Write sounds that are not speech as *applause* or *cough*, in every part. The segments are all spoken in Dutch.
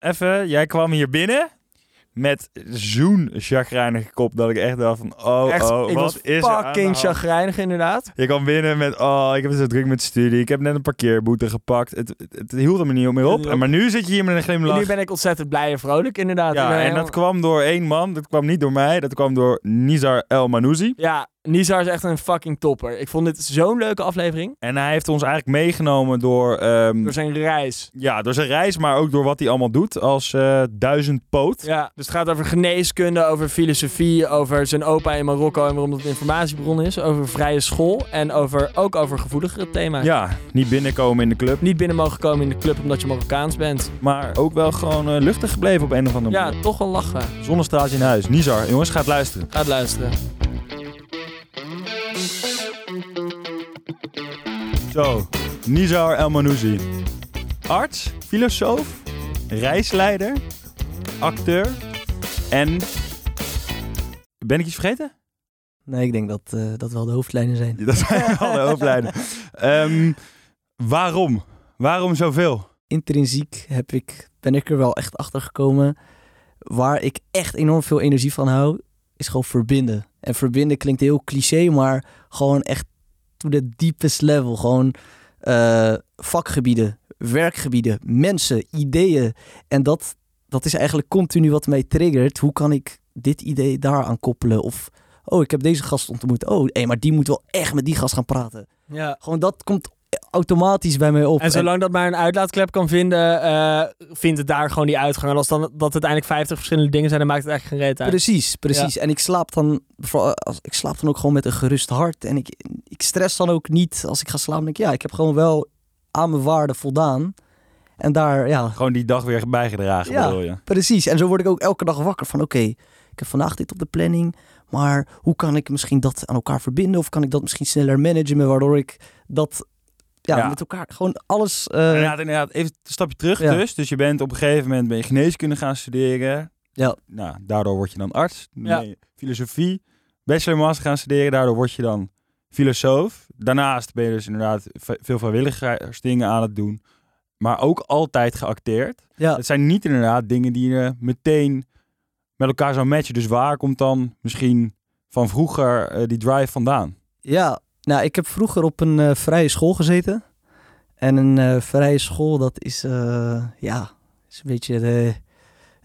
even, jij kwam hier binnen met zo'n chagrijnige kop dat ik echt dacht van, oh, Echt, oh, ik wat was is fucking chagrijnig inderdaad. Je kwam binnen met, oh, ik heb zo druk met studie. Ik heb net een parkeerboete gepakt. Het, het, het hield er me niet meer op. En maar nu zit je hier met een En glimlach. nu ben ik ontzettend blij en vrolijk inderdaad. Ja, en helemaal- dat kwam door één man. Dat kwam niet door mij. Dat kwam door Nizar El Manouzi. Ja, Nizar is echt een fucking topper. Ik vond dit zo'n leuke aflevering. En hij heeft ons eigenlijk meegenomen door, ehm, Door zijn reis. ja, door zijn reis, maar ook door wat hij allemaal doet als eh duizendpoot. Ja, dus het gaat over geneeskunde, over filosofie, over zijn opa in Marokko en waarom dat een informatiebron is. Over vrije school en over, ook over gevoeligere thema's. Ja, niet binnenkomen in de club, Niet binnen mogen komen in de club omdat je Marokkaans bent. maar ook wel gewoon eh, luchtig gebleven op een of andere Ja, manier. toch wel lachen. Zonnestraaltje in huis. Nizar, jongens, gaat luisteren. Gaat luisteren. Zo, Nizar El Manouzi. Arts, filosoof, reisleider, acteur en... Ben ik iets vergeten? Nee, ik denk dat eh, dat wel de hoofdlijnen zijn. *laughs* Dat zijn al de hoofdlijnen. Ehm, waarom? Waarom zoveel? Intrinsiek heb ik, ben ik er wel echt achter gekomen. Waar ik echt enorm veel energie van hou, is gewoon verbinden. En verbinden klinkt heel cliché, maar gewoon echt to the deepest level. Gewoon eh, vakgebieden, werkgebieden, mensen, ideeën. En dat, dat is eigenlijk continu wat mij triggert. Hoe kan ik dit idee daaraan koppelen? Of, oh, ik heb deze gast ontmoet. Oh, hé, maar die moet wel echt met die gast gaan praten. Ja. Gewoon dat komt automatisch bij mij op. En zolang dat maar een uitlaatklep kan vinden, eh, vindt het daar gewoon die uitgang. En als dan, dat het uiteindelijk 50 verschillende dingen zijn, dan maakt het eigenlijk geen reet uit. Precies, precies. En ik slaap dan, vooral als, ik slaap dan ook gewoon met een gerust hart. En ik, ik stress dan ook niet als ik ga slapen. Denk ik, ja, ik heb gewoon wel aan mijn waarde voldaan. En daar, ja, Gewoon die dag weer bijgedragen, Ja. bedoel je? precies. En zo word ik ook elke dag wakker van, oké, ik heb vandaag dit op de planning. Maar hoe kan ik misschien dat aan elkaar verbinden? Of kan ik dat misschien sneller managen, waardoor ik dat ja, Ja. met elkaar gewoon alles... eh, inderdaad, inderdaad, even een stapje terug Ja. dus. Dus je bent op een gegeven moment ben je geneeskunde gaan studeren. Ja. Nou, daardoor word je dan arts. Dan Ja. ben je filosofie, bachelor master gaan studeren. Daardoor word je dan filosoof. Daarnaast ben je dus inderdaad veel vrijwilligersdingen aan het doen. Maar ook altijd geacteerd. ja. Het zijn niet inderdaad dingen die je meteen met elkaar zou matchen. Dus waar komt dan misschien van vroeger eh, die drive vandaan? Ja, nou, ik heb vroeger op een eh, vrije school gezeten. En een eh, vrije school, dat is, eh, ja, is een beetje de,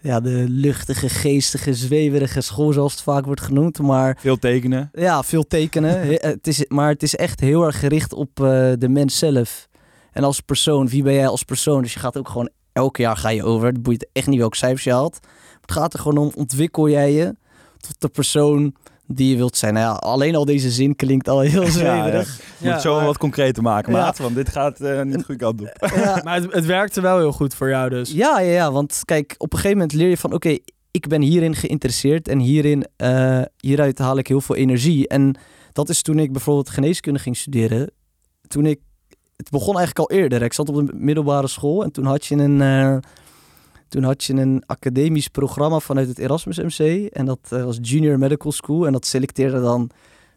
ja, de luchtige, geestige, zweverige school, zoals het vaak wordt genoemd. Maar Veel tekenen. ja, veel tekenen. *laughs* He- het is, maar het is echt heel erg gericht op de mens zelf. En als persoon, wie ben jij als persoon? Dus je gaat ook gewoon, elke jaar ga je over. Het boeit echt niet welke cijfers je haalt. Het gaat er gewoon om, ontwikkel jij je tot de persoon die je wilt zijn. Nou ja, alleen al deze zin klinkt al heel *laughs* zweverig. Moet het zo maar- wat concreter maken, Ja. maat. Want dit gaat eh, niet de goede kant op. *laughs* Ja, Maar het, het werkte wel heel goed voor jou dus. Ja, ja, ja, want kijk, op een gegeven moment leer je van, oké, ik ben hierin geïnteresseerd en hierin, eh, hieruit haal ik heel veel energie. En dat is toen ik bijvoorbeeld geneeskunde ging studeren. Toen ik, het begon eigenlijk al eerder. Ik zat op de middelbare school en toen had je een, eh, toen had je een academisch programma vanuit het Erasmus MC. En dat eh, was Junior Medical School en dat selecteerde dan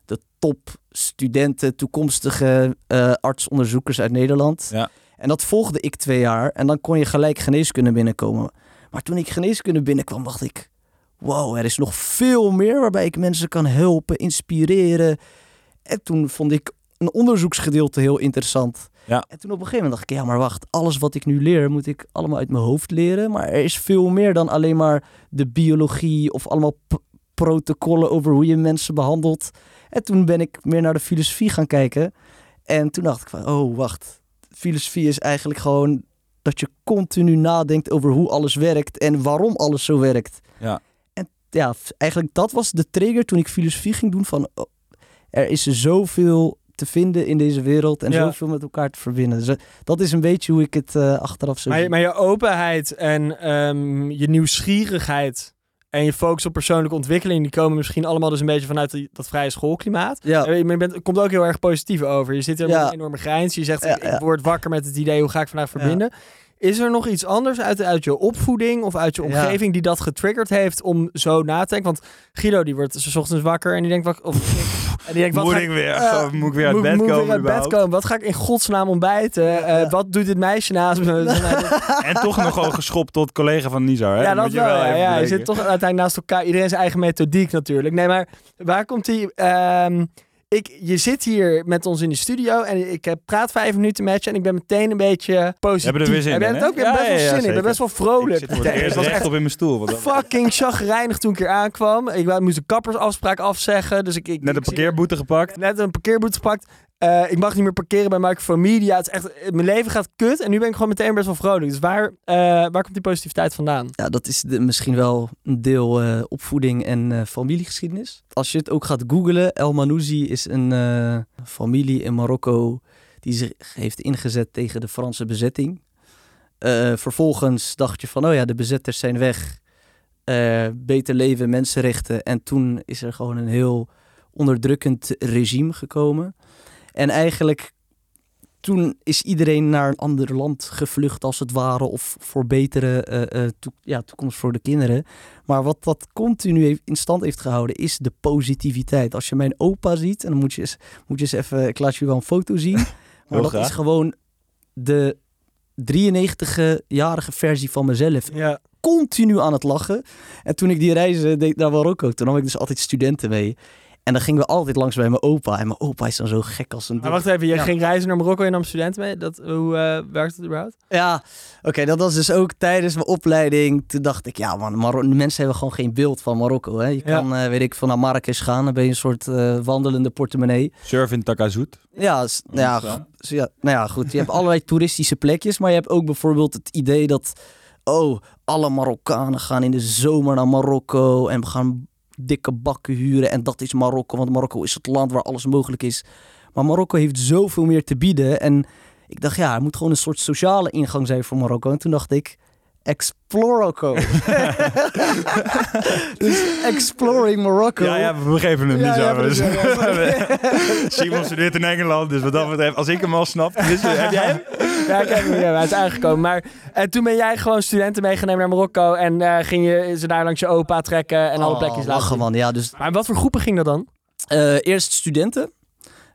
de top studenten, toekomstige eh, artsonderzoekers uit Nederland. Ja. En dat volgde ik twee jaar. En dan kon je gelijk geneeskunde binnenkomen. Maar toen ik geneeskunde binnenkwam, dacht ik... Wow, er is nog veel meer waarbij ik mensen kan helpen, inspireren. En toen vond ik een onderzoeksgedeelte heel interessant. Ja. En toen op een gegeven moment dacht ik, ja, maar wacht, alles wat ik nu leer, moet ik allemaal uit mijn hoofd leren. Maar er is veel meer dan alleen maar de biologie of allemaal protocollen over hoe je mensen behandelt. En toen ben ik meer naar de filosofie gaan kijken. En toen dacht ik van, oh, wacht. Filosofie is eigenlijk gewoon dat je continu nadenkt over hoe alles werkt en waarom alles zo werkt. Ja. En ja, eigenlijk dat was de trigger toen ik filosofie ging doen van, oh, er is zoveel te vinden in deze wereld en Ja. zoveel met elkaar te verbinden. Dus dat is een beetje hoe ik het eh, achteraf zo Maar, je- zie. maar je openheid en ehm, je nieuwsgierigheid en je focus op persoonlijke ontwikkeling, die komen misschien allemaal dus een beetje vanuit die- dat vrije schoolklimaat. Ja. Eh, Maar je bent, komt ook heel erg positief over. Je zit er met Ja. een enorme grijns. Je zegt, Ja, ik, word wakker met het idee, hoe ga ik vandaag verbinden? Is er nog iets anders uit, uit je opvoeding of uit je Ja. omgeving die dat getriggerd heeft om zo na te denken? Want Guido die wordt s ochtends wakker en die denkt, wat, of En die denkt, wat moet ik weer? eh, Gewoon, moet ik weer uit moet- bed moet ik komen? weer uit bed komen? Wat ga ik in godsnaam ontbijten? Eh, wat doet dit meisje naast me? *laughs* En toch nog wel geschopt tot collega van Nizar, hè? ja, dat Moet je wel. ja, even ja, je zit toch uiteindelijk naast elkaar. Iedereen zijn eigen methodiek natuurlijk. Nee, maar waar komt die... ehm, ik, je zit hier met ons in de studio en ik heb praat vijf minuten met je en ik ben meteen een beetje positief. Hebben er weer zin in, het ook? Ik heb Ja, best wel ja, ja, zin in. Ik ben best wel vrolijk. Ik zit voor het *laughs* was echt op in mijn stoel. fucking chagrijnig toen ik hier aankwam. Ik moest een kappersafspraak afzeggen. Dus ik, ik, Net een parkeerboete gepakt. Net een parkeerboete gepakt. Eh, ik mag niet meer parkeren bij Microphone Media. Het is echt, mijn leven gaat kut. En nu ben ik gewoon meteen best wel vrolijk. Dus waar, eh, waar komt die positiviteit vandaan? Ja, dat is de, misschien wel een deel eh, opvoeding en eh, familiegeschiedenis. Als je het ook gaat googlen, El Manouzi is een eh, familie in Marokko die zich heeft ingezet tegen de Franse bezetting. Eh, vervolgens dacht je van, oh ja, de bezetters zijn weg. Eh, beter leven, mensenrechten. En toen is er gewoon een heel onderdrukkend regime gekomen. En eigenlijk toen is iedereen naar een ander land gevlucht als het ware. Of voor betere eh, eh, ja, toekomst voor de kinderen. Maar wat dat continu in stand heeft gehouden is de positiviteit. Als je mijn opa ziet, en dan moet je eens, moet je eens even, ik laat je wel een foto zien. *laughs* Maar dat graag. is gewoon de 93-jarige versie van mezelf. Ja. Continu aan het lachen. En toen ik die reizen deed naar Marokko, toen nam ik dus altijd studenten mee. En dan gingen we altijd langs bij mijn opa. En mijn opa is dan zo gek als een... Maar wacht even, je Ja. ging reizen naar Marokko en nam studenten mee. Dat, hoe eh, werkt het überhaupt? Ja, oké, dat was dus ook tijdens mijn opleiding. Toen dacht ik, ja man, de mensen hebben gewoon geen beeld van Marokko. Hè? Je Ja. kan, eh, weet ik, van naar Marrakesh gaan, dan ben je een soort eh, wandelende portemonnee. Surf in Takazoet. Ja, nou ja, Ja. nou ja, goed. Je hebt allerlei toeristische plekjes, maar je hebt ook bijvoorbeeld het idee dat, oh, alle Marokkanen gaan in de zomer naar Marokko en we gaan dikke bakken huren en dat is Marokko, want Marokko is het land waar alles mogelijk is. Maar Marokko heeft zoveel meer te bieden en ik dacht, ja, er moet gewoon een soort sociale ingang zijn voor Marokko. En toen dacht ik, Explorocco. *laughs* dus Exploring Morocco. Ja, ja, we begrepen hem Ja, niet ja, zo. Dus- *laughs* Simon studeert in Engeland, dus wat dat betreft, als ik hem al snap, dus, eh, heb jij hem? Ja, ik heb hem, ja, hij is aangekomen. Maar en toen ben jij gewoon studenten meegenomen naar Marokko. En eh, ging je ze daar langs je opa trekken en alle Oh, plekjes laten lachen man, ja. Dus Maar wat voor groepen ging dat dan? Eh, eerst studenten.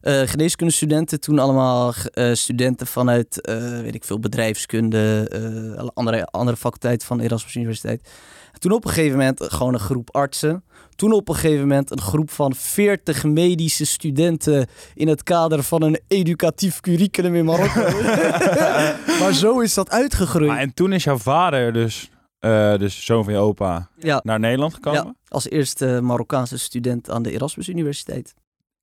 Eh geneeskundestudenten. Toen allemaal eh, studenten vanuit, eh, weet ik veel, bedrijfskunde. andere, andere faculteiten van de Erasmus Universiteit. Toen op een gegeven moment gewoon een groep artsen. Toen op een gegeven moment een groep van 40 medische studenten in het kader van een educatief curriculum in Marokko. *laughs* maar zo is dat uitgegroeid. Maar en toen is jouw vader dus, dus zoon van je opa, ja, naar Nederland gekomen. ja, als eerste Marokkaanse student aan de Erasmus Universiteit.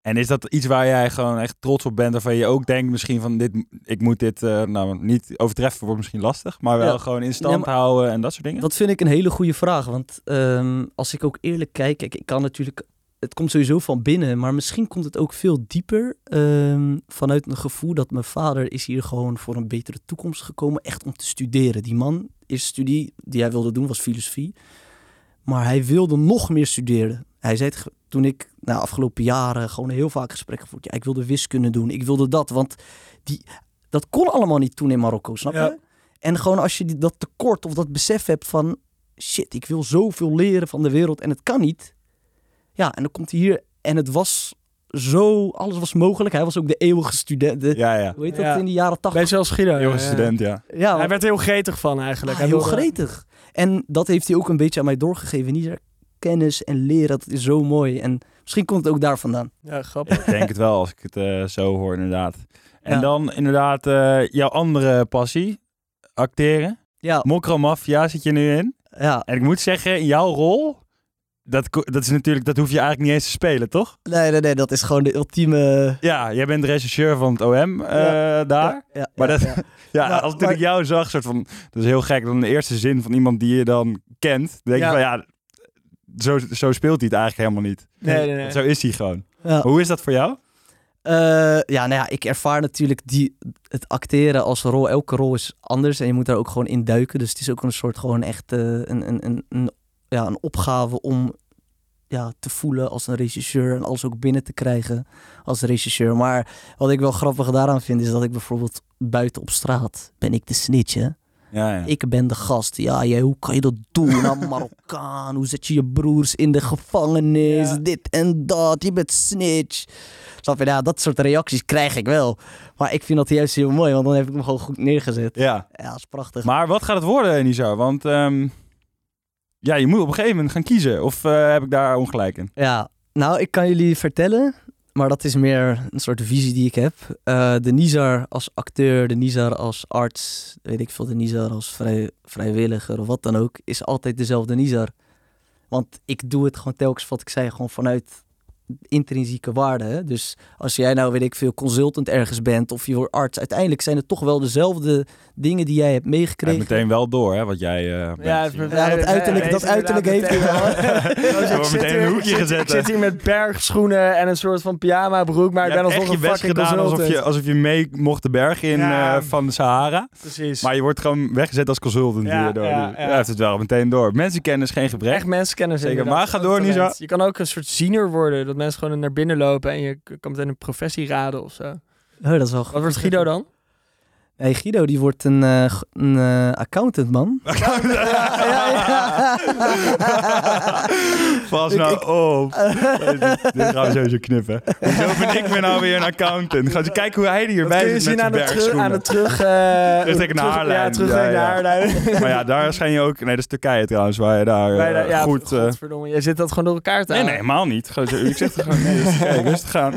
En is dat iets waar jij gewoon echt trots op bent, waarvan je ook denkt misschien van dit, ik moet dit, eh, nou niet overtreffen wordt misschien lastig, maar wel Ja. gewoon in stand Ja, houden en dat soort dingen? Dat vind ik een hele goede vraag. Want ehm, als ik ook eerlijk kijk, kijk, ik kan natuurlijk. Het komt sowieso van binnen, maar misschien komt het ook veel dieper ehm, vanuit een gevoel dat mijn vader is hier gewoon voor een betere toekomst gekomen, echt om te studeren. Die man, eerste studie die hij wilde doen was filosofie, maar hij wilde nog meer studeren. Hij zei het toen ik na afgelopen jaren gewoon heel vaak gesprekken gevoerd, ja, ik wilde wiskunde doen, ik wilde dat, want die, dat kon allemaal niet toen in Marokko, snap je? Ja. En gewoon als je die, dat tekort of dat besef hebt van... shit, ik wil zoveel leren van de wereld en het kan niet. Ja, en dan komt hij hier en het was zo... Alles was mogelijk. Hij was ook de eeuwige student. De, Ja, ja. Hoe heet dat Ja. in de jaren tachtig? Beetje als Guido. Ja. student, ja. Ja, Hij werd er heel gretig van eigenlijk. ah, Hij heel wilde- gretig. En dat heeft hij ook een beetje aan mij doorgegeven. Niet kennis en leren, dat is zo mooi. En misschien komt het ook daar vandaan. Ja, grappig. Ik denk het wel als ik het eh, zo hoor, inderdaad. En Ja. dan inderdaad eh, jouw andere passie, acteren. Ja, Mokro Mafia zit je nu in. ja. En ik moet zeggen, in jouw rol, dat, dat is natuurlijk, dat hoef je eigenlijk niet eens te spelen, toch? Nee, nee, nee, dat is gewoon de ultieme... Ja, jij bent de rechercheur van het OM eh, daar. Ja, Maar dat- *laughs* ja. Nou, als maar- ik jou zag, soort van, dat is heel gek, dan de eerste zin van iemand die je dan kent, dan denk je van ja, zo, zo speelt hij het eigenlijk helemaal niet. Nee, nee, nee. Zo is hij gewoon. Hoe is dat voor jou? Eh, ja, nou ja, ik ervaar natuurlijk die, het acteren als rol. Elke rol is anders en je moet daar ook gewoon in duiken. Dus het is ook een soort gewoon echt eh, een, een, een, een, ja, een opgave om ja, te voelen als een regisseur en alles ook binnen te krijgen als regisseur. Maar wat ik wel grappig daaraan vind is dat ik bijvoorbeeld buiten op straat ben ik de snitch, hè? Ja, ja. Ik ben de gast. Ja, jij, hoe kan je dat doen? Nou, *laughs* Marokkaan. Hoe zet je je broers in de gevangenis? Ja. Dit en dat. Je bent snitch. Snap je? Dat soort reacties krijg ik wel. Maar ik vind dat juist heel mooi, want dan heb ik hem gewoon goed neergezet. ja. Ja, dat is prachtig. Maar wat gaat het worden, Nizar? Want ehm, ja, je moet op een gegeven moment gaan kiezen. Of eh, heb ik daar ongelijk in? Ja, nou, ik kan jullie vertellen, maar dat is meer een soort visie die ik heb. Eh, de Nizar als acteur, de Nizar als arts, weet ik veel, de Nizar als vrij, vrijwilliger of wat dan ook, is altijd dezelfde Nizar. Want ik doe het gewoon telkens, wat ik zei, gewoon vanuit intrinsieke waarde. Hè? Dus als jij nou, weet ik veel, consultant ergens bent of je wordt arts, uiteindelijk zijn het toch wel dezelfde dingen die jij hebt Ik heb meegekregen. meteen wel door, hè, wat jij bent. Ja, het is Ja, dat uiterlijk- dat uiterlijk heeft hij wel. *laughs* *laughs* Er wordt meteen in een hoekje ik, ik zit hier met bergschoenen en een soort van pyjama broek, maar ik ben alsnog een best fucking gedaan alsof consultant. je, alsof je mee mocht de berg in Ja. eh, van de Sahara. Precies. Maar je wordt gewoon weggezet als consultant Ja, hierdoor. ja, Ja, ja. Heeft het wel meteen door. Mensenkennis geen gebrek. Echt mensenkennis Zeker. Maar ga door. Nisa. Je kan ook een soort ziener worden. Dat mensen gewoon naar binnen lopen en je kan meteen een professie raden of zo. Oh, dat is wel Wat wordt Guido dan? Nee, Guido die wordt een, g- een eh, accountant, man. *laughs* *laughs* Pas Ik- nou ik- op. *laughs* dit, dit gaan we sowieso knippen. Hoezo ben ik ben nou weer een accountant? Ga je kijken hoe hij hier Dat bij kun je zit met zijn de, terug, aan de terug... eh, Terugtrekken naar terug- Haarlijn. Ja, Ja, naar ja. Haarlijn. Maar ja, daar schijn je ook... Nee, dat is Turkije trouwens, waar je daar ja, goed... Godverdomme, jij zit dat gewoon door elkaar te nee, nee, helemaal niet. Zo- Ik zeg het gewoon, nee, dat is Turkije. Rustig gaan.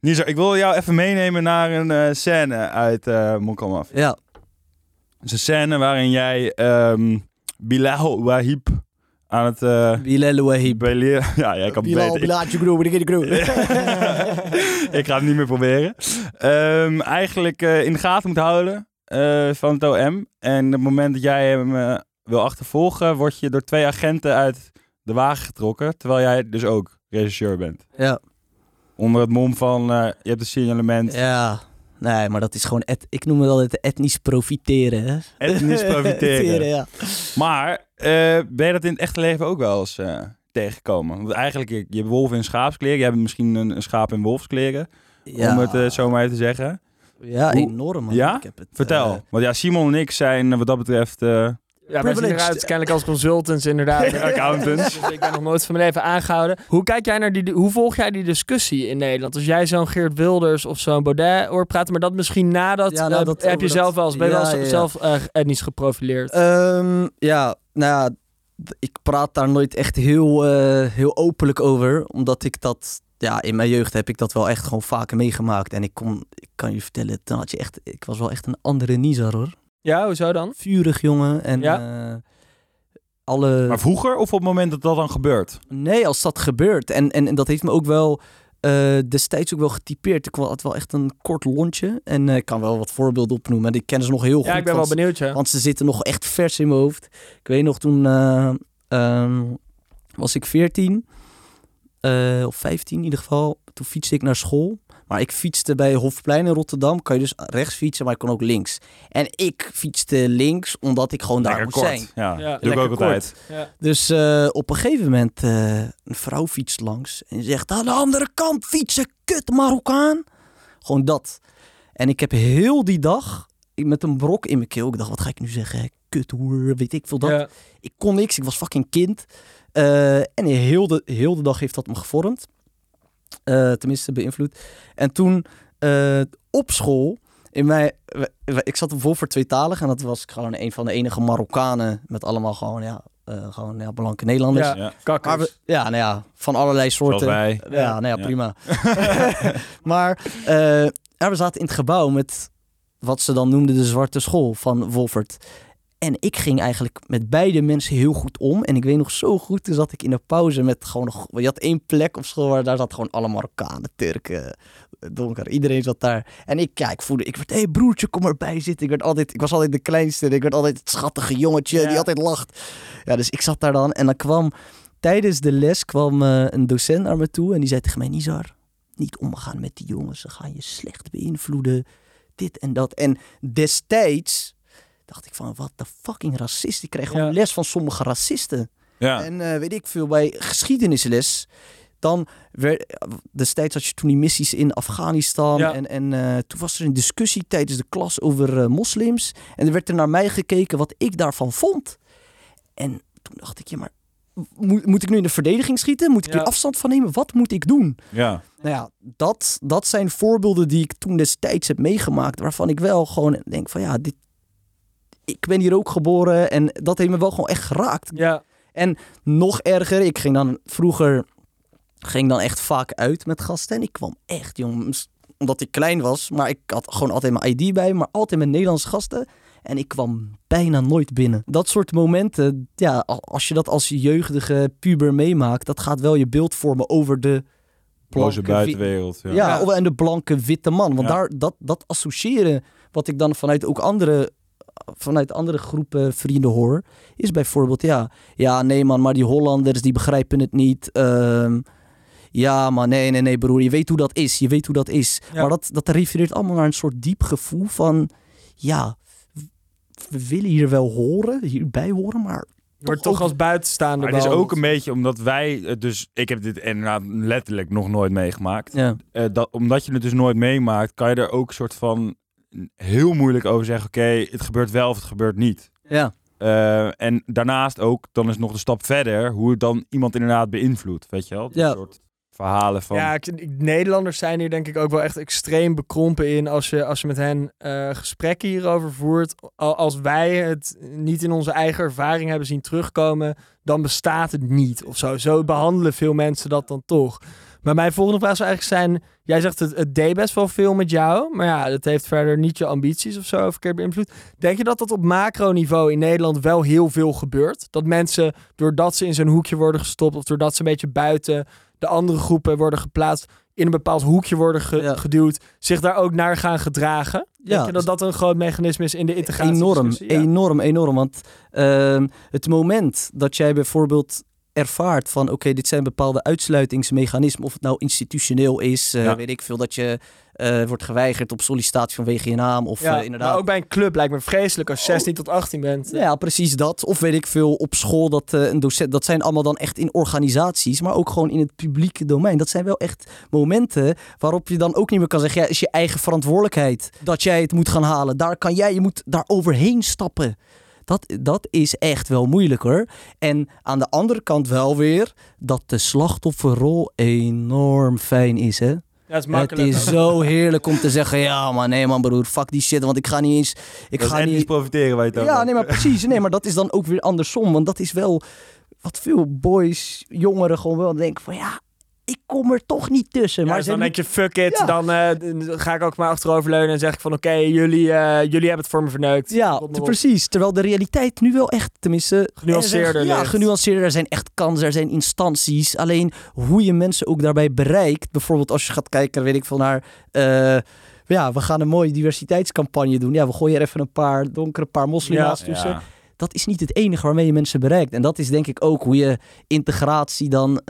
Nisa, ik wil jou even meenemen naar een eh, scène uit eh Mokamaf. Ja, Het is een scène waarin jij ehm Bilal Wahib aan het... eh Bilal Wahib. *laughs* ja, jij kan Bilal, beter. Bilal, Bilal, Groe. ik ga het niet meer proberen. Ehm, eigenlijk eh, in de gaten moet houden eh, van het OM. En op het moment dat jij hem wil achtervolgen, word je door twee agenten uit de wagen getrokken. Terwijl jij dus ook regisseur bent. Ja, Onder het mom van, eh, je hebt een signalement. ja. Nee, maar dat is gewoon, et- ik noem het altijd etnisch profiteren. Hè? Etnisch *laughs* profiteren. ja. Maar eh, ben je dat in het echte leven ook wel eens eh, tegengekomen? Want eigenlijk, je, je hebt wolf in schaapskleren. Jij hebt misschien een, een schaap in wolfskleren. Ja. Om het zo maar even te zeggen. Ja, Hoe- enorm man. Ja? Ik heb het, Vertel. Want ja, Simon en ik zijn wat dat betreft Ja, wij zien eruit kennelijk als consultants inderdaad. *laughs* accountants. Dus ik ben nog nooit van mijn leven aangehouden. Hoe kijk jij naar die, hoe volg jij die discussie in Nederland? Als jij zo'n Geert Wilders of zo'n Baudet hoort praten, maar dat misschien nadat, Ja, eh, nou, dat- heb je dat- zelf wel eens, ben je wel ja, eens ja, ja. zelf eh, etnisch geprofileerd? Ehm, ja, nou ja, ik praat daar nooit echt heel, eh, heel openlijk over. Omdat ik dat, ja, in mijn jeugd heb ik dat wel echt gewoon vaker meegemaakt. En ik, kon, ik kan je vertellen, dan had je echt, ik was wel echt een andere Nizar hoor. Ja, hoezo dan? Vurig jongen en Ja? eh, alle... Maar vroeger of op het moment dat dat dan gebeurt? Nee, als dat gebeurt. En, en, en dat heeft me ook wel eh, destijds ook wel getypeerd. Ik had wel echt een kort lontje. En eh, ik kan wel wat voorbeelden opnoemen. Die kennen ze nog heel goed. Ja, ik ben wel want- benieuwd, ja. Want ze zitten nog echt vers in mijn hoofd. Ik weet nog, toen eh, ehm, was ik 14 eh, of 15 in ieder geval. Toen fietste ik naar school. Maar ik fietste bij Hofplein in Rotterdam. Kan je dus rechts fietsen, maar ik kon ook links. En ik fietste links, omdat ik gewoon daar Lekker moest kort. zijn. Ja, Ja. doe ik ook Lekker altijd. Ja. Dus eh, op een gegeven moment, eh, een vrouw fietst langs en zegt aan de andere kant fietsen, kut Marokkaan. Gewoon dat. En ik heb heel die dag met een brok in mijn keel, ik dacht, wat ga ik nu zeggen? Kut hoer, weet ik veel dat. Ja. Ik kon niks, ik was fucking kind. Eh, en heel de, heel de dag heeft dat me gevormd. Eh, tenminste, beïnvloed. En toen eh, op school, in we- ik zat voor voor tweetalig en dat was ik gewoon een van de enige Marokkanen met allemaal gewoon, ja, eh, gewoon ja, blanke Nederlanders. Ja. Ja. Kakkers. Maar we- ja, nou ja, van allerlei soorten. wij. Ja, nou ja, Ja. prima. *laughs* *laughs* maar eh, ja, we zaten in het gebouw met wat ze dan noemden de zwarte school van Wolfert. En ik ging eigenlijk met beide mensen heel goed om. En ik weet nog zo goed, toen zat ik in de pauze met gewoon nog... Je had één plek op school waar daar zat gewoon alle Marokkanen, Turken, donker. Iedereen zat daar. En ik, ja, ik voelde, ik werd, hé hey, broertje, kom erbij zitten. Ik, werd altijd, ik was altijd de kleinste. Ik werd altijd het schattige jongetje Ja. die altijd lacht. Ja, dus ik zat daar dan en dan kwam... Tijdens de les kwam eh, een docent naar me toe en die zei tegen mij... Nizar, niet omgaan met die jongens. Ze gaan je slecht beïnvloeden. Dit en dat. En destijds dacht ik van, wat de fucking racist. Ik kreeg gewoon Ja. les van sommige racisten. Ja. En eh, weet ik veel, bij geschiedenisles... dan werd, destijds had je toen die missies in Afghanistan. Ja. En, en eh, toen was er een discussie tijdens de klas over eh, moslims. En er werd er naar mij gekeken wat ik daarvan vond. En toen dacht ik, ja, maar moet, moet ik nu in de verdediging schieten? Moet ik Ja. er afstand van nemen? Wat moet ik doen? Ja. Nou ja, dat, dat zijn voorbeelden die ik toen destijds heb meegemaakt. Waarvan ik wel gewoon denk van ja, dit, ik ben hier ook geboren. En dat heeft me wel gewoon echt geraakt. Ja, Nog erger, ik ging dan vroeger ging dan echt vaak uit met gasten. En ik kwam echt, jongens, omdat ik klein was. Maar ik had gewoon altijd mijn ID bij, maar altijd met Nederlandse gasten. En ik kwam bijna nooit binnen. Dat soort momenten, ja, als je dat als jeugdige puber meemaakt, dat gaat wel je beeld vormen over de blanke, buitenwereld. Ja. ja, en de blanke witte man. Want Ja. daar, dat, dat associëren, wat ik dan vanuit ook andere, vanuit andere groepen vrienden hoor, is bijvoorbeeld, ja, ja, nee man, maar die Hollanders die begrijpen het niet. Ehm, ja, maar nee, nee, nee, broer, je weet hoe dat is. Je weet hoe dat is. Ja. Maar dat, dat refereert allemaal naar een soort diep gevoel van, ja, we willen hier wel horen, hierbij horen, maar wordt Toch toch ook- als buitenstaander Maar het is ook een beetje omdat wij, het dus ik heb dit inderdaad letterlijk nog nooit meegemaakt. ja, Eh, dat, omdat je het dus nooit meemaakt, kan je er ook soort van heel moeilijk over zeggen. Oké, het gebeurt wel of het gebeurt niet. ja, Eh, en daarnaast ook, dan is nog de stap verder, hoe het dan iemand inderdaad beïnvloedt. Weet je wel? Ja. Soort verhalen van. Ja, ik- ik- Nederlanders zijn hier denk ik ook wel echt extreem bekrompen in als je, als je met hen eh, gesprekken hierover voert. Al- Als wij het niet in onze eigen ervaring hebben zien terugkomen, dan bestaat het niet of zo. Zo behandelen veel mensen dat dan toch. Maar mijn volgende vraag zou eigenlijk zijn, jij zegt het, het deed best wel veel met jou, maar ja, dat heeft verder niet je ambities of zo verkeerd beïnvloed. Denk je dat dat op macroniveau in Nederland wel heel veel gebeurt? Dat mensen, doordat ze in zo'n hoekje worden gestopt of doordat ze een beetje buiten de andere groepen worden geplaatst, in een bepaald hoekje worden ge- Ja. geduwd, zich daar ook naar gaan gedragen? Denk Ja. je dat dat een groot mechanisme is in de integratie? Enorm, Ja. enorm, enorm. Want ehm, het moment dat jij bijvoorbeeld ervaart van oké, dit zijn bepaalde uitsluitingsmechanismen, of het nou institutioneel is, eh, Ja. weet ik veel, dat je eh, wordt geweigerd op sollicitatie vanwege je naam, of Ja, eh, inderdaad. Maar ook bij een club lijkt me vreselijk als je 16 tot 18 bent. Ja, precies dat. Of weet ik veel, op school, dat een docent, dat zijn allemaal dan echt in organisaties, maar ook gewoon in het publieke domein. Dat zijn wel echt momenten waarop je dan ook niet meer kan zeggen, ja, is je eigen verantwoordelijkheid dat jij het moet gaan halen. Daar kan jij, je moet daar overheen stappen. Dat, dat is echt wel moeilijk hoor. En aan de andere kant wel weer dat de slachtofferrol enorm fijn is hè. Ja, het is Het makkelijk. is zo heerlijk om te zeggen, ja man, nee man broer, fuck die shit, want ik ga niet eens... Ik ga niet niet profiteren waar je het over ja, nee, maar precies. Nee, maar dat is dan ook weer andersom. Want dat is wel wat veel boys, jongeren gewoon wel denken van ja, ik kom er toch niet tussen. Ja, Maar dus dan denk je, fuck it, Ja. dan eh, ga ik ook maar achteroverleunen en zeg ik van, oké, jullie, eh, jullie hebben het voor me verneukt. ja, precies. Terwijl de realiteit nu wel echt, tenminste... Genuanceerder er zijn- Ja, genuanceerder. Er zijn echt kansen, er zijn instanties. Alleen hoe je mensen ook daarbij bereikt. Bijvoorbeeld als je gaat kijken, weet ik veel, naar... eh, ja, we gaan een mooie diversiteitscampagne doen. Ja, we gooien er even een paar donkere paar moslima's Ja. tussen. Dat is niet het enige waarmee je mensen bereikt. En dat is denk ik ook hoe je integratie dan,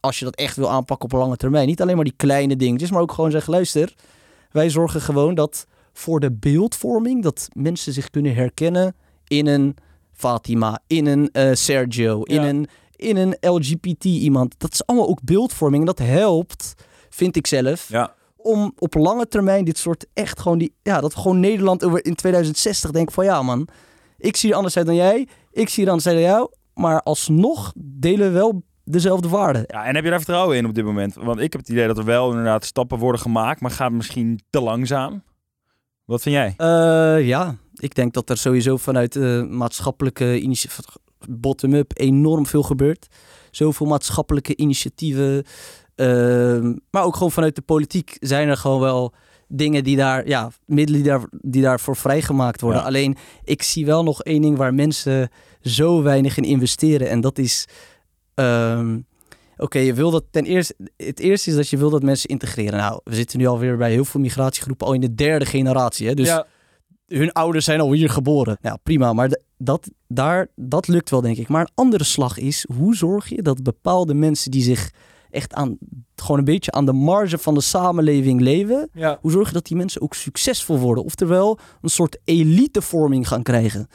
als je dat echt wil aanpakken op een lange termijn, niet alleen maar die kleine dingetjes, maar ook gewoon zeggen, luister, wij zorgen gewoon dat voor de beeldvorming, dat mensen zich kunnen herkennen in een Fatima, in een eh, Sergio, in, een, in een LGBT iemand. Dat is allemaal ook beeldvorming en dat helpt, vind ik zelf, Ja. om op lange termijn dit soort echt gewoon die ja dat we gewoon Nederland in 2060 denken van ja man ik zie er anders uit dan jij ik zie er anders uit dan jou maar alsnog delen we wel dezelfde waarden Ja, en heb je daar vertrouwen in op dit moment? Want ik heb het idee dat er wel inderdaad stappen worden gemaakt, maar gaat misschien te langzaam. Wat vind jij? Eh, ja ik denk dat er sowieso vanuit de maatschappelijke initiatieven bottom-up enorm veel gebeurt zoveel maatschappelijke initiatieven ehm, maar ook gewoon vanuit de politiek zijn er gewoon wel dingen die daar, ja, middelen die, daar, die daarvoor vrijgemaakt worden. Ja. Alleen, ik zie wel nog één ding waar mensen zo weinig in investeren. En dat is, ehm, oké, je wil dat ten eerste, het eerste is dat je wil dat mensen integreren. Nou, we zitten nu alweer bij heel veel migratiegroepen al in de derde generatie. Hè? Dus ja, hun ouders zijn al hier geboren. Ja, prima. Maar dat, daar, dat lukt wel, denk ik. Maar een andere slag is, hoe zorg je dat bepaalde mensen die zich echt aan, gewoon een beetje aan de marge van de samenleving leven, ja. hoe zorg je dat die mensen ook succesvol worden? Oftewel, een soort elitevorming gaan krijgen.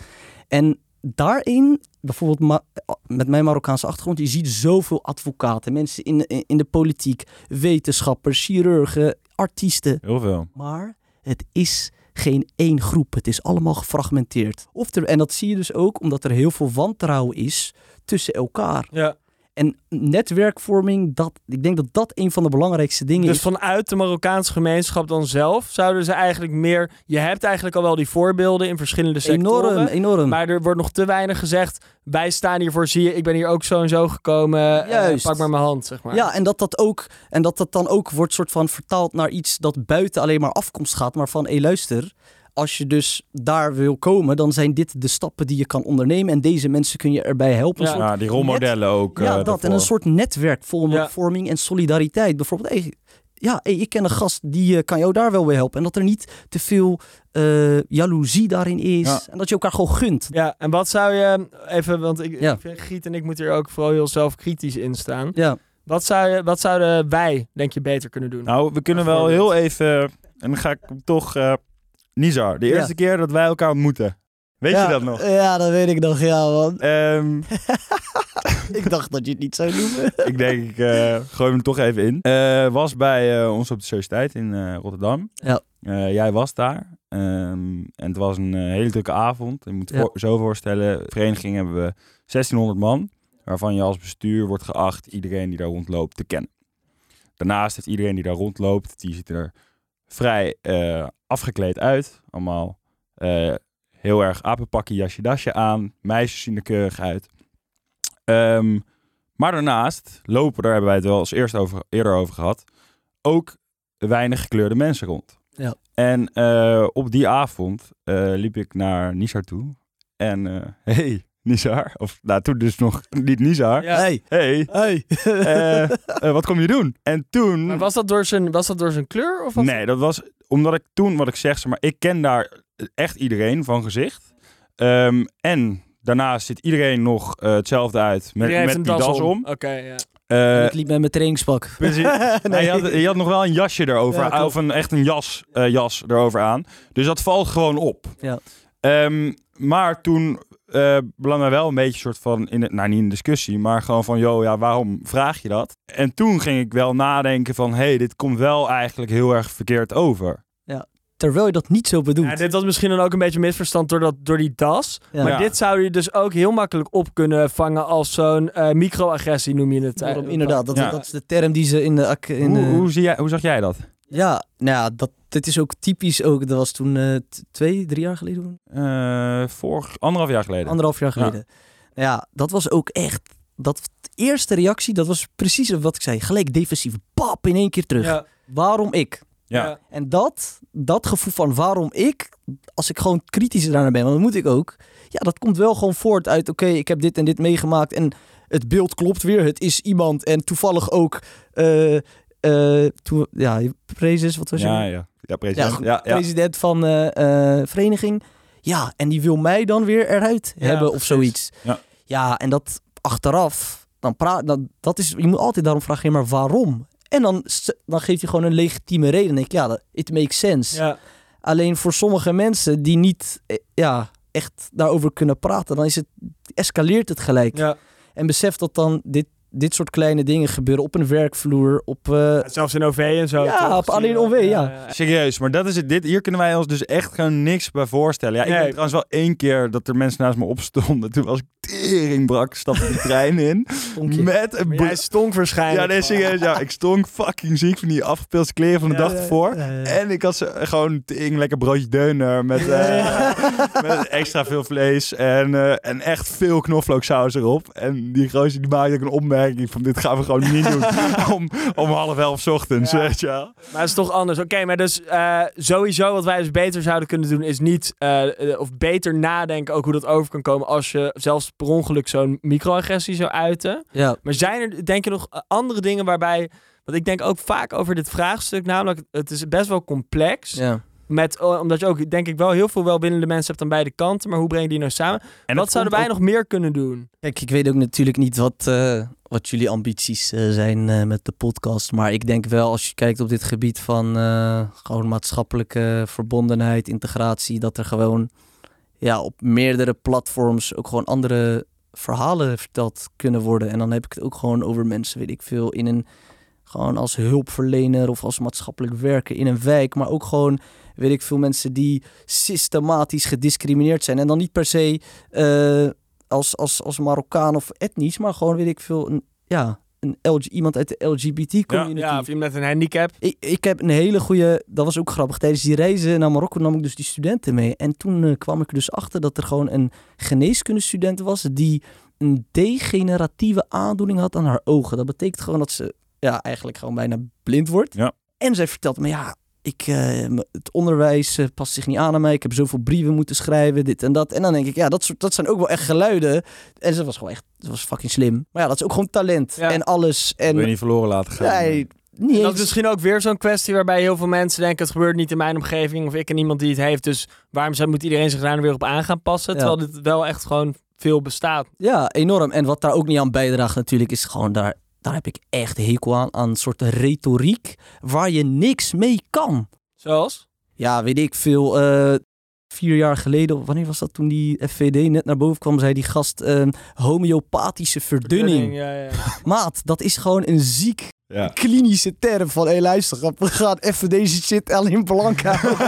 En daarin, bijvoorbeeld ma- met mijn Marokkaanse achtergrond, je ziet zoveel advocaten, mensen in, in, in de politiek, wetenschappers, chirurgen, artiesten. Heel veel. Maar het is geen één groep. Het is allemaal gefragmenteerd. Of er, en dat zie je dus ook omdat er heel veel wantrouwen is tussen elkaar. Ja. En netwerkvorming, dat, ik denk dat dat een van de belangrijkste dingen Dus is. vanuit de Marokkaanse gemeenschap dan zelf zouden ze eigenlijk meer... Je hebt eigenlijk al wel die voorbeelden in verschillende sectoren. Enorm, enorm. Maar er wordt nog te weinig gezegd. Wij staan hiervoor, zie je. Ik ben hier ook zo en zo gekomen. eh, Juist. pak maar mijn hand, zeg maar. Ja, en dat dat ook en dat dat dan ook wordt soort van vertaald naar iets dat buiten alleen maar afkomst gaat, maar van hé luister, als je dus daar wil komen, dan zijn dit de stappen die je kan ondernemen en deze mensen kun je erbij helpen. Ja. Die rolmodellen ook. ja, eh, dat en een soort netwerkvorming Ja. vorming en solidariteit. Bijvoorbeeld, hey, ja, hey, ik ken een gast die eh, kan jou daar wel bij helpen en dat er niet te veel eh jaloezie daarin is Ja. en dat je elkaar gewoon gunt. Ja, en wat zou je... Even, want ik, Ja. ik vind Giet en ik moeten hier ook vooral heel zelfkritisch in staan. Ja, Wat, zou je, wat zouden wij, denk je, beter kunnen doen? Nou, we kunnen wel heel even... En dan ga ik toch... Nizar, de eerste keer dat wij elkaar ontmoeten. Weet ja, je dat nog? Ja, dat weet ik nog, ja man. Ehm, *laughs* ik dacht dat je het niet zou noemen. *laughs* ik denk, ik eh gooi hem toch even in. Eh, was bij eh, ons op de Sociëteit in Rotterdam. Ja. Jij was daar. Ehm, en het was een hele drukke avond. Je moet Ja. voor- zo voorstellen, de vereniging hebben we 1600 man. Waarvan je als bestuur wordt geacht iedereen die daar rondloopt te kennen. Daarnaast heeft iedereen die daar rondloopt, die ziet er vrij eh, afgekleed uit. Allemaal eh, heel erg apenpakje, jasje, dasje aan. Meisjes zien er keurig uit. Ehm, maar daarnaast lopen, daar hebben wij het wel eens eerst over, eerder over gehad, ook weinig gekleurde mensen rond. Ja. En eh, op die avond liep ik naar Nizar toe. En *laughs* hey, Nizar. Of nou, toen dus nog niet Nizar. Ja. Hey, Hey, hey. eh, eh, wat kom je doen? En toen... Maar was dat door zijn, was dat door zijn kleur? Of was Nee, dat was omdat ik toen, wat ik zeg, zeg maar, ik ken daar echt iedereen van gezicht. Ehm, en daarnaast zit iedereen nog eh, hetzelfde uit met, Iedereen met een die das das om. om. Oké, ja. Ik liep met mijn trainingspak. precies. *laughs* Nee. je, had, je had nog wel een jasje erover, Ja, of een, echt een jas, eh, jas erover aan. Dus dat valt gewoon op. Ja. Ehm, maar toen eh wij wel een beetje soort van, in het, nou niet in discussie, maar gewoon van, joh, ja, waarom vraag je dat? En toen ging ik wel nadenken van, hé, hey, dit komt wel eigenlijk heel erg verkeerd over. Terwijl je dat niet zo bedoelt. Ja, dit was misschien dan ook een beetje misverstand door, dat, door die das. Ja. Maar Ja. dit zou je dus ook heel makkelijk op kunnen vangen als zo'n eh, microagressie, noem je het. eh, Daarom, inderdaad, dat, Ja. dat is de term die ze in de... In hoe, de- hoe, zie jij, hoe zag jij dat? Ja, nou ja, dat, dit is ook typisch ook. Dat was toen eh, twee, drie jaar geleden. Eh vorig, anderhalf jaar geleden. Anderhalf jaar geleden. Nou ja, dat was ook echt... Dat eerste reactie, dat was precies wat ik zei. Gelijk defensief. Pap, in één keer terug. Ja. Waarom ik? Ja. En dat, dat gevoel van waarom ik, als ik gewoon kritisch daarnaar ben, want dat moet ik ook. Ja, dat komt wel gewoon voort uit, oké, ik heb dit en dit meegemaakt en het beeld klopt weer. Het is iemand en toevallig ook, eh eh toen, ja, prezes, wat was je? Ja, ja. Ja, president. Ja, Ja, president van eh eh vereniging. Ja, en die wil mij dan weer eruit hebben of zoiets. Ja. ja, en dat achteraf, dan praat, dan, dat is, je moet altijd daarom vragen, maar waarom? En dan, dan geeft hij gewoon een legitieme reden. Denk ik, ja, it makes sense. Alleen voor sommige mensen die niet ja, echt daarover kunnen praten, dan is het, escaleert het gelijk. Ja. En besef dat dan dit, dit soort kleine dingen gebeuren op een werkvloer, op... eh, Zelfs in OV en zo. Ja, toch? op alleen OV, ja. Serieus, maar dat is het. Dit, hier kunnen wij ons dus echt gewoon niks bij voorstellen. Ja, ik Nee. heb trouwens wel één keer dat er mensen naast me opstonden. Toen was ik tering brak, stapte de trein in. Met een jij stonk waarschijnlijk. Ja, nee, serieus. Ja, ik stonk fucking ziek van die afgepeelde kleren van de Ja, dag ervoor. Ja, ja. En ik had ze gewoon tering lekker broodje deuner met, eh, met extra veel vlees en, eh, en echt veel knoflooksaus erop. En die gozer die maakte ook een opmerking van dit gaan we gewoon niet doen *laughs* om, om half elf 's ochtends, Ja. weet je wel. Maar het is toch anders. Oké, maar dus eh, sowieso wat wij dus beter zouden kunnen doen is niet, eh, eh, of beter nadenken ook hoe dat over kan komen als je zelfs per ongeluk zo'n microagressie zou uiten. ja, Maar zijn er, denk je, nog andere dingen waarbij, want ik denk ook vaak over dit vraagstuk, namelijk het is best wel complex. ja. Met, eh, omdat je ook, denk ik, wel heel veel welwillende mensen hebt aan beide kanten, maar hoe breng je die nou samen? En wat zouden wij ook- nog meer kunnen doen? Kijk, ik weet ook natuurlijk niet wat, eh, wat jullie ambities eh, zijn eh, met de podcast. Maar ik denk wel, als je kijkt op dit gebied van eh, gewoon maatschappelijke verbondenheid, integratie, dat er gewoon ja, op meerdere platforms ook gewoon andere verhalen verteld kunnen worden. En dan heb ik het ook gewoon over mensen, weet ik veel, in een gewoon als hulpverlener of als maatschappelijk werker in een wijk, maar ook gewoon weet ik veel mensen die systematisch gediscrimineerd zijn en dan niet per se eh, als, als, als Marokkaan of etnisch, maar gewoon weet ik veel een, ja, een LG, iemand uit de LGBT community. Ja, of je met een handicap. Ik, ik heb een hele goede, dat was ook grappig. Tijdens die reizen naar Marokko nam ik dus die studenten mee. En toen eh, kwam ik er dus achter dat er gewoon een geneeskundestudent was die een degeneratieve aandoening had aan haar ogen. Dat betekent gewoon dat ze ja, eigenlijk gewoon bijna blind wordt. Ja. En zij vertelt me, ja, ik, eh, m- het onderwijs eh, past zich niet aan aan mij. Ik heb zoveel brieven moeten schrijven, dit en dat. En dan denk ik, ja, dat, soort, dat zijn ook wel echt geluiden. En ze was gewoon echt, ze was fucking slim. Maar ja, dat is ook gewoon talent Ja. en alles. En Wil je niet verloren laten gaan. nee, niet Dat is misschien ook weer zo'n kwestie waarbij heel veel mensen denken... het gebeurt niet in mijn omgeving of ik ken iemand die het heeft. Dus waarom zou, moet iedereen zich daar nou weer op aan gaan passen? Ja. Terwijl dit wel echt gewoon veel bestaat. Ja, enorm. En wat daar ook niet aan bijdraagt natuurlijk is gewoon daar, daar heb ik echt hekel aan, aan een soort retoriek waar je niks mee kan. Zoals? Ja, weet ik veel. eh, vier jaar geleden, of wanneer was dat toen die FVD net naar boven kwam, zei die gast eh, homeopathische verdunning. Ja, ja. *laughs* Maat, dat is gewoon een ziek Ja. klinische term van, hé luister, we gaan even deze shit alleen blank houden. *laughs*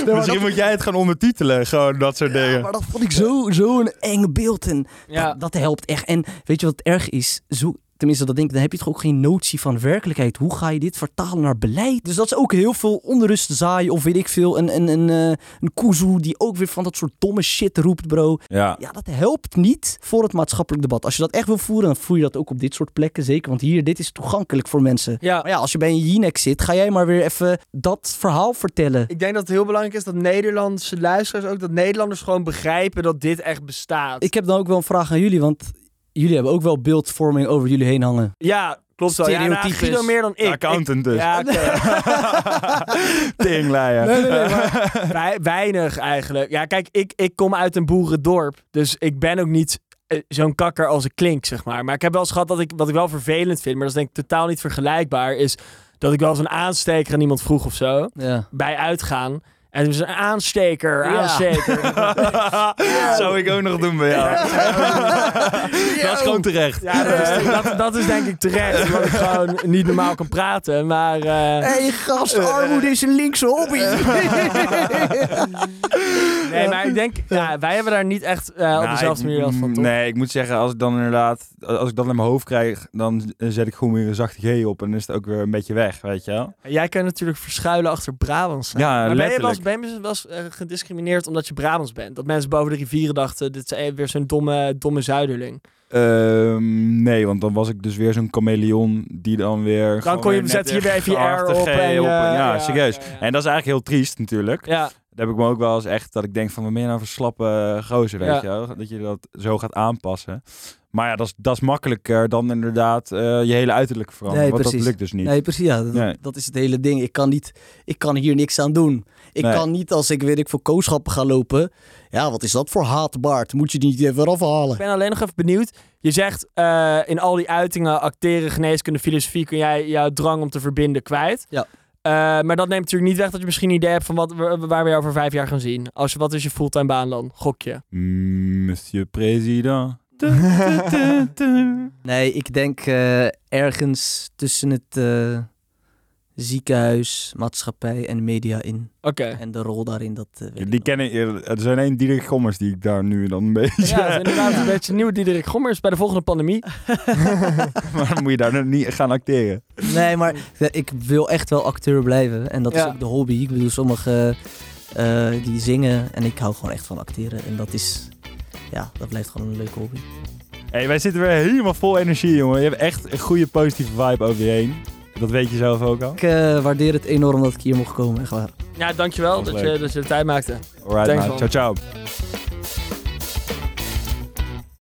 Nee, maar Misschien dat- moet jij het gaan ondertitelen, gewoon dat soort Ja, dingen. maar dat vond ik zo- zo'n eng beeld. En ja. dat, dat helpt echt. En weet je wat erg is? Zo, tenminste, dat denk ik, dan heb je toch ook geen notie van werkelijkheid. Hoe ga je dit vertalen naar beleid? Dus dat is ook heel veel onrust zaaien. Of weet ik veel, een, een, een, eh, een kuzu die ook weer van dat soort domme shit roept, bro. Ja. Ja, dat helpt niet voor het maatschappelijk debat. Als je dat echt wil voeren, dan voer je dat ook op dit soort plekken. Zeker, want hier, dit is toegankelijk voor mensen. ja. Maar ja, als je bij een Jinek zit, ga jij maar weer even dat verhaal vertellen. Ik denk dat het heel belangrijk is dat Nederlandse luisteraars ook... dat Nederlanders gewoon begrijpen dat dit echt bestaat. Ik heb dan ook wel een vraag aan jullie, want jullie hebben ook wel beeldvorming over jullie heen hangen. Ja, klopt wel. Ja, nou. Guido meer dan ik. Accountant dus. Ja, oké. *laughs* *laughs* Teringleier. Nee, nee, nee, maar- *laughs* weinig eigenlijk. Ja, kijk, ik, ik kom uit een boerendorp. Dus ik ben ook niet eh, zo'n kakker als ik klink, zeg maar. Maar ik heb wel eens gehad dat ik, wat ik wel vervelend vind, maar dat is denk ik totaal niet vergelijkbaar, is dat ik wel eens een aansteker aan iemand vroeg of zo, Ja. bij uitgaan. En toen was een aansteker, Ja. aansteker. *laughs* Zou ik ook nog doen bij jou. *laughs* Dat is gewoon terecht. Ja, dat is, dat, dat is denk ik terecht, *laughs* omdat ik gewoon niet normaal kan praten. Maar eh, hey, gast, armoede is een linkse hobby. nee, maar ik denk, ja, wij hebben daar niet echt eh, op Nou, dezelfde manier last van, toch? Nee, ik moet zeggen, als ik dan inderdaad, als ik dat in mijn hoofd krijg, dan zet ik gewoon weer een zachte G op en dan is het ook weer een beetje weg, weet je wel. Jij kan natuurlijk verschuilen achter Brabants. zijn. Ja, maar ben je wel letterlijk. Ben je wel eens, eh, gediscrimineerd omdat je Brabants bent? Dat mensen boven de rivieren dachten, dit is eh, weer zo'n domme, domme zuiderling. Ehm, nee, want dan was ik dus weer zo'n chameleon die dan weer... gewoon kon je- zet je weer even je R op G en, op eh, ja, ja, serieus. ja, ja. En dat is eigenlijk heel triest natuurlijk. Ja, Dat heb ik me ook wel eens echt, dat ik denk van, wat ben je nou voor slappe gozer, weet Ja. je wel? Dat je dat zo gaat aanpassen. Maar ja, dat is, dat is makkelijker dan inderdaad eh, je hele uiterlijk veranderen. Nee, want dat precies. lukt dus niet. Nee, precies. Ja, dat, Nee. dat is het hele ding. Ik kan, niet, ik kan hier niks aan doen. Ik Nee. kan niet als ik weet ik voor kooschappen ga lopen. Ja, wat is dat voor haatbaard? Moet je die niet even afhalen? ik ben alleen nog even benieuwd. Je zegt eh, in al die uitingen, acteren, geneeskunde, filosofie, kun jij jouw drang om te verbinden kwijt. Ja. Eh, maar dat neemt natuurlijk niet weg dat je misschien een idee hebt van wat, waar waar we jou over vijf jaar gaan zien. Als, wat is je fulltime baan dan? Gok je. Mm, Monsieur President. *laughs* Nee, ik denk eh, ergens tussen het eh, ziekenhuis, maatschappij en media in. Oké. En de rol daarin, dat eh, Die kennen, er zijn één Diederik Gommers die ik daar nu dan een beetje... Ja, dat is inderdaad een *laughs* beetje nieuw Diederik Gommers bij de volgende pandemie. *laughs* maar dan moet je daar nog niet gaan acteren. Nee, maar ik wil echt wel acteur blijven. En dat is ook de hobby. Ik bedoel, sommigen eh, die zingen en ik hou gewoon echt van acteren. En dat is, ja, dat blijft gewoon een leuke hobby. Hey, wij zitten weer helemaal vol energie, jongen. Je hebt echt een goede positieve vibe over je heen. Dat weet je zelf ook al. Ik eh, waardeer het enorm dat ik hier mocht komen, echt waar. Ja, dankjewel dat, je, dat je de tijd maakte. Alright, Ciao, ciao.